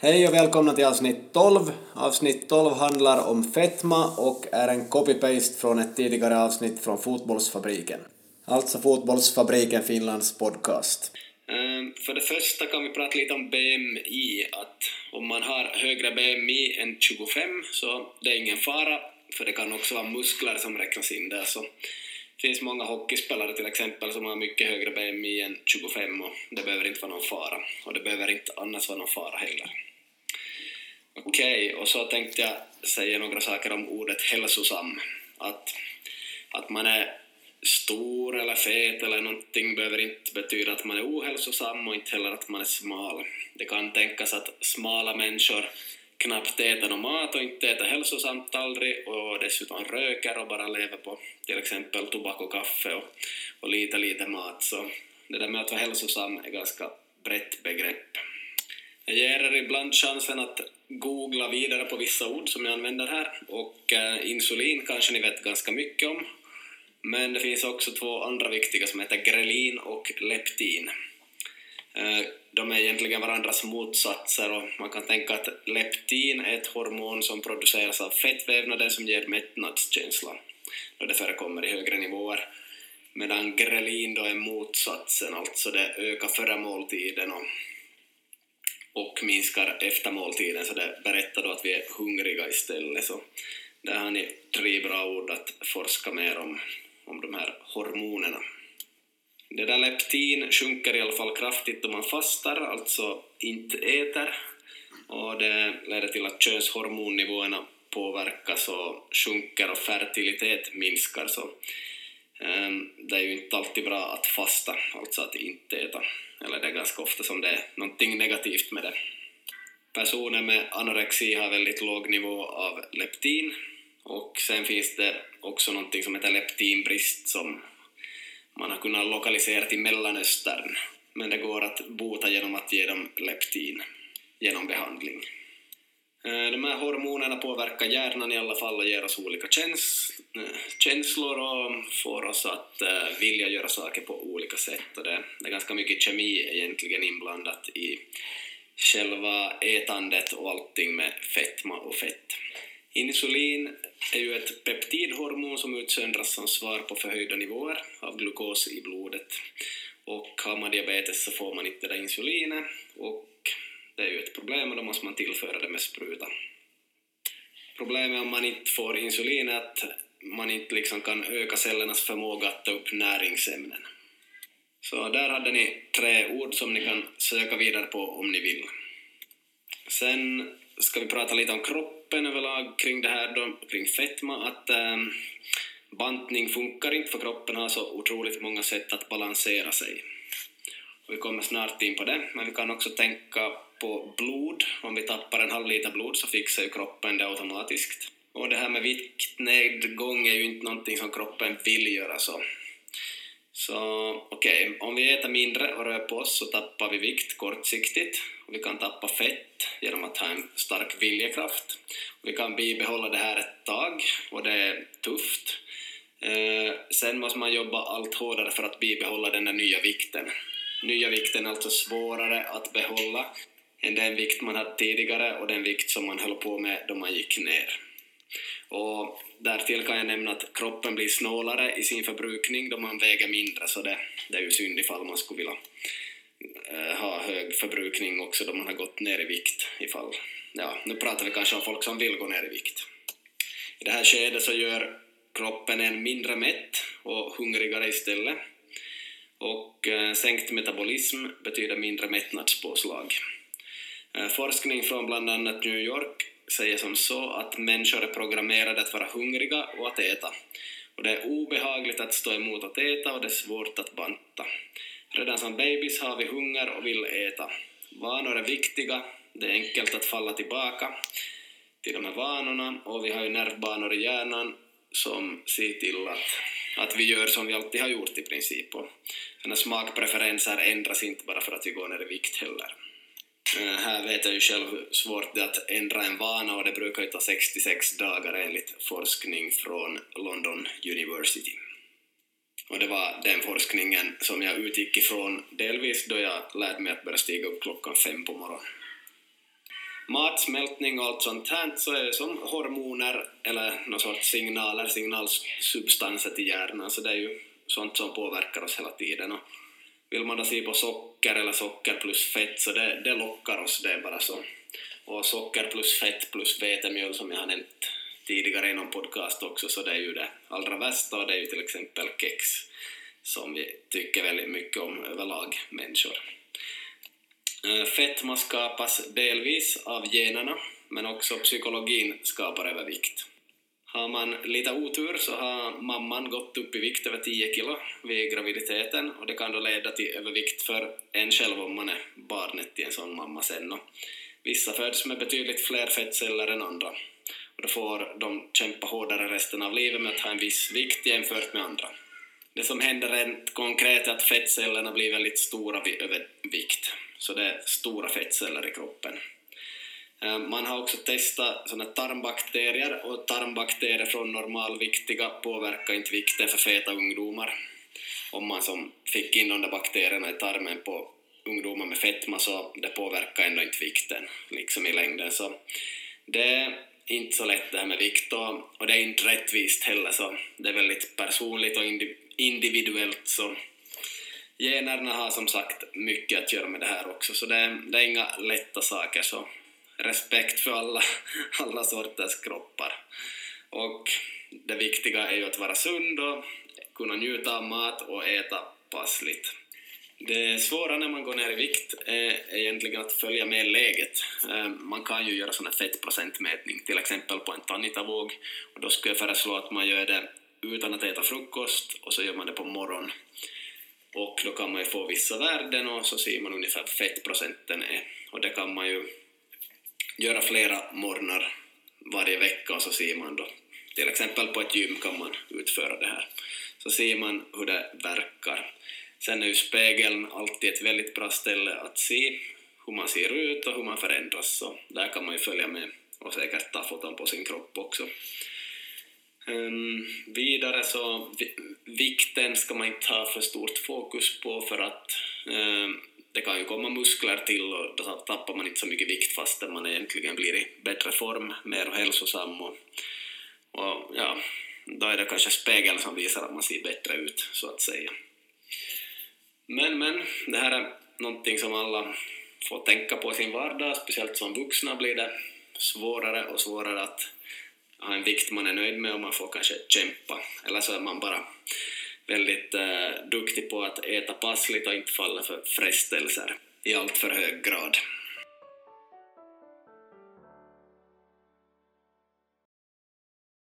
Hej och välkomna till avsnitt 12. Avsnitt 12 handlar om fetma och är en copy-paste från ett tidigare avsnitt från Fotbollsfabriken. Alltså Fotbollsfabriken Finlands podcast. Ehm, för det första kan vi prata lite om BMI, att om man har högre BMI än 25 så det är ingen fara, för det kan också vara muskler som räknas in där. Så det finns många hockeyspelare till exempel som har mycket högre BMI än 25 och det behöver inte vara någon fara. Och det behöver inte annars vara någon fara heller. Okej, och så tänkte jag säga några saker om ordet hälsosam. Att, att man är stor eller fet eller någonting behöver inte betyda att man är ohälsosam och inte heller att man är smal. Det kan tänkas att smala människor knappt äter någon mat och inte äter hälsosamt aldrig och dessutom röker och bara lever på till exempel tobak och kaffe och, och lite, lite mat. Så det där med att vara hälsosam är ganska brett begrepp. Jag ger er ibland chansen att googla vidare på vissa ord som jag använder här. Och eh, insulin kanske ni vet ganska mycket om. Men det finns också två andra viktiga som heter grelin och leptin. Eh, De är egentligen varandras motsatser och man kan tänka att leptin är ett hormon som produceras av fettvävnaden som ger mättnadskänsla då det förekommer i högre nivåer. Medan grelin då är motsatsen, alltså det ökar före måltiden och, och minskar efter måltiden så det berättar då att vi är hungriga istället. Så där har ni tre bra ord att forska mer om, om de här hormonerna. Det där leptin sjunker i alla fall kraftigt om man fastar, alltså inte äter. Och det leder till att könshormonnivåerna påverkas och sjunker och fertilitet minskar. Så Ehm, det är ju inte alltid bra att fasta, alltså att inte äta. Eller det är ganska ofta som det är någonting negativt med det. Personer med anorexi har väldigt låg nivå av leptin och sen finns det också någonting som heter leptinbrist som man har kunnat lokalisera till Mellanöstern men det går att bota genom att ge dem leptin genom behandling. Ehm, de här hormonerna påverkar hjärnan i alla fall och ger oss olika känslor känslor och får oss att uh, vilja göra saker på olika sätt. Och det, det är ganska mycket kemi egentligen inblandat i själva ätandet och allting med fetma och fett. Insulin är ju ett peptidhormon som utsöndras som svar på förhöjda nivåer av glukos i blodet. Och har man diabetes så får man inte det där insulinet och det är ju ett problem och då måste man tillföra det med spruta. Problemet om man inte får insulin är att man inte liksom kan öka cellernas förmåga att ta upp näringsämnen. Så där hade ni tre ord som ni kan söka vidare på om ni vill. Sen ska vi prata lite om kroppen överlag kring det här då, kring fetma, att ähm, bantning funkar inte för kroppen har så otroligt många sätt att balansera sig. Och vi kommer snart in på det, men vi kan också tänka på blod. Om vi tappar en halv liter blod så fixar ju kroppen det automatiskt. Och det här med viktnedgång är ju inte någonting som kroppen vill göra så. Så okej, om vi äter mindre och rör på oss så tappar vi vikt kortsiktigt och vi kan tappa fett genom att ha en stark viljekraft. Vi kan bibehålla det här ett tag och det är tufft. Eh, sen måste man jobba allt hårdare för att bibehålla den där nya vikten. Nya vikten är alltså svårare att behålla än den vikt man hade tidigare och den vikt som man höll på med då man gick ner. Och därtill kan jag nämna att kroppen blir snålare i sin förbrukning då man väger mindre, så det, det är ju synd ifall man skulle vilja eh, ha hög förbrukning också då man har gått ner i vikt ifall, ja, nu pratar vi kanske om folk som vill gå ner i vikt. I det här skedet så gör kroppen en mindre mätt och hungrigare istället. Och eh, sänkt metabolism betyder mindre mättnadspåslag. Eh, forskning från bland annat New York säger som så att människor är programmerade att vara hungriga och att äta. Och det är obehagligt att stå emot att äta och det är svårt att banta. Redan som babys har vi hunger och vill äta. Vanor är viktiga, det är enkelt att falla tillbaka till de här vanorna och vi har ju nervbanor i hjärnan som ser till att, att vi gör som vi alltid har gjort i princip. Och smakpreferenser ändras inte bara för att vi går ner i vikt heller. Eh, här vet jag ju själv hur svårt det är att ändra en vana och det brukar ju ta 66 dagar enligt forskning från London University. Och det var den forskningen som jag utgick ifrån delvis då jag lärde mig att börja stiga upp klockan fem på morgonen. matsmältning och allt sånt här så är det som hormoner eller någon sorts signaler, signalsubstanser till hjärnan, så det är ju sånt som påverkar oss hela tiden. Och vill man då se på socker eller socker plus fett så det, det lockar oss, det är bara så. Och socker plus fett plus vetemjöl som jag har nämnt tidigare i någon podcast också, så det är ju det allra värsta och det är ju till exempel kex som vi tycker väldigt mycket om överlag, människor. Eh, Fetma skapas delvis av generna, men också psykologin skapar övervikt. Har man lite otur så har mamman gått upp i vikt över 10 kilo vid graviditeten och det kan då leda till övervikt för en själv om man är barnet till en sån mamma sen. Och vissa föds med betydligt fler fettceller än andra och då får de kämpa hårdare resten av livet med att ha en viss vikt jämfört med andra. Det som händer rent konkret är att fettcellerna blir väldigt stora vid övervikt, så det är stora fettceller i kroppen. Eh, man har också testat såna tarmbakterier och tarmbakterier från normalviktiga påverkar inte vikten för feta ungdomar. Om man som fick in de där bakterierna i tarmen på ungdomar med fetma så det påverkar ändå inte vikten liksom i längden. Så det är inte så lätt det här med vikt och, och det är inte rättvist heller så det är väldigt personligt och individuellt så generna har som sagt mycket att göra med det här också så det, det är inga lätta saker så respekt för alla, alla sorters kroppar. Och det viktiga är ju att vara sund och kunna njuta av mat och äta passligt. Det svåra när man går ner i vikt är egentligen att följa med läget. Eh, man kan ju göra sån här fettprocentmätning, till exempel på en tanitavåg, och då skulle jag föreslå att man gör det utan att äta frukost och så gör man det på morgonen. Och då kan man ju få vissa värden och så ser man ungefär fettprocenten är. Och det kan man ju göra flera morgnar varje vecka och så ser man då, till exempel på ett gym kan man utföra det här, så ser man hur det verkar. Sen är ju spegeln alltid ett väldigt bra ställe att se hur man ser ut och hur man förändras, så där kan man ju följa med och säkert ta foton på sin kropp också. Um, vidare så vikten ska man inte ha för stort fokus på för att um, det kan ju komma muskler till och då tappar man inte så mycket vikt fastän man egentligen blir i bättre form, mer hälsosam och, och ja, då är det kanske spegeln som visar att man ser bättre ut, så att säga. Men, men, det här är någonting som alla får tänka på i sin vardag, speciellt som vuxna blir det svårare och svårare att ha en vikt man är nöjd med och man får kanske kämpa, eller så är man bara väldigt eh, duktig på att äta passligt och inte falla för frestelser i allt för hög grad.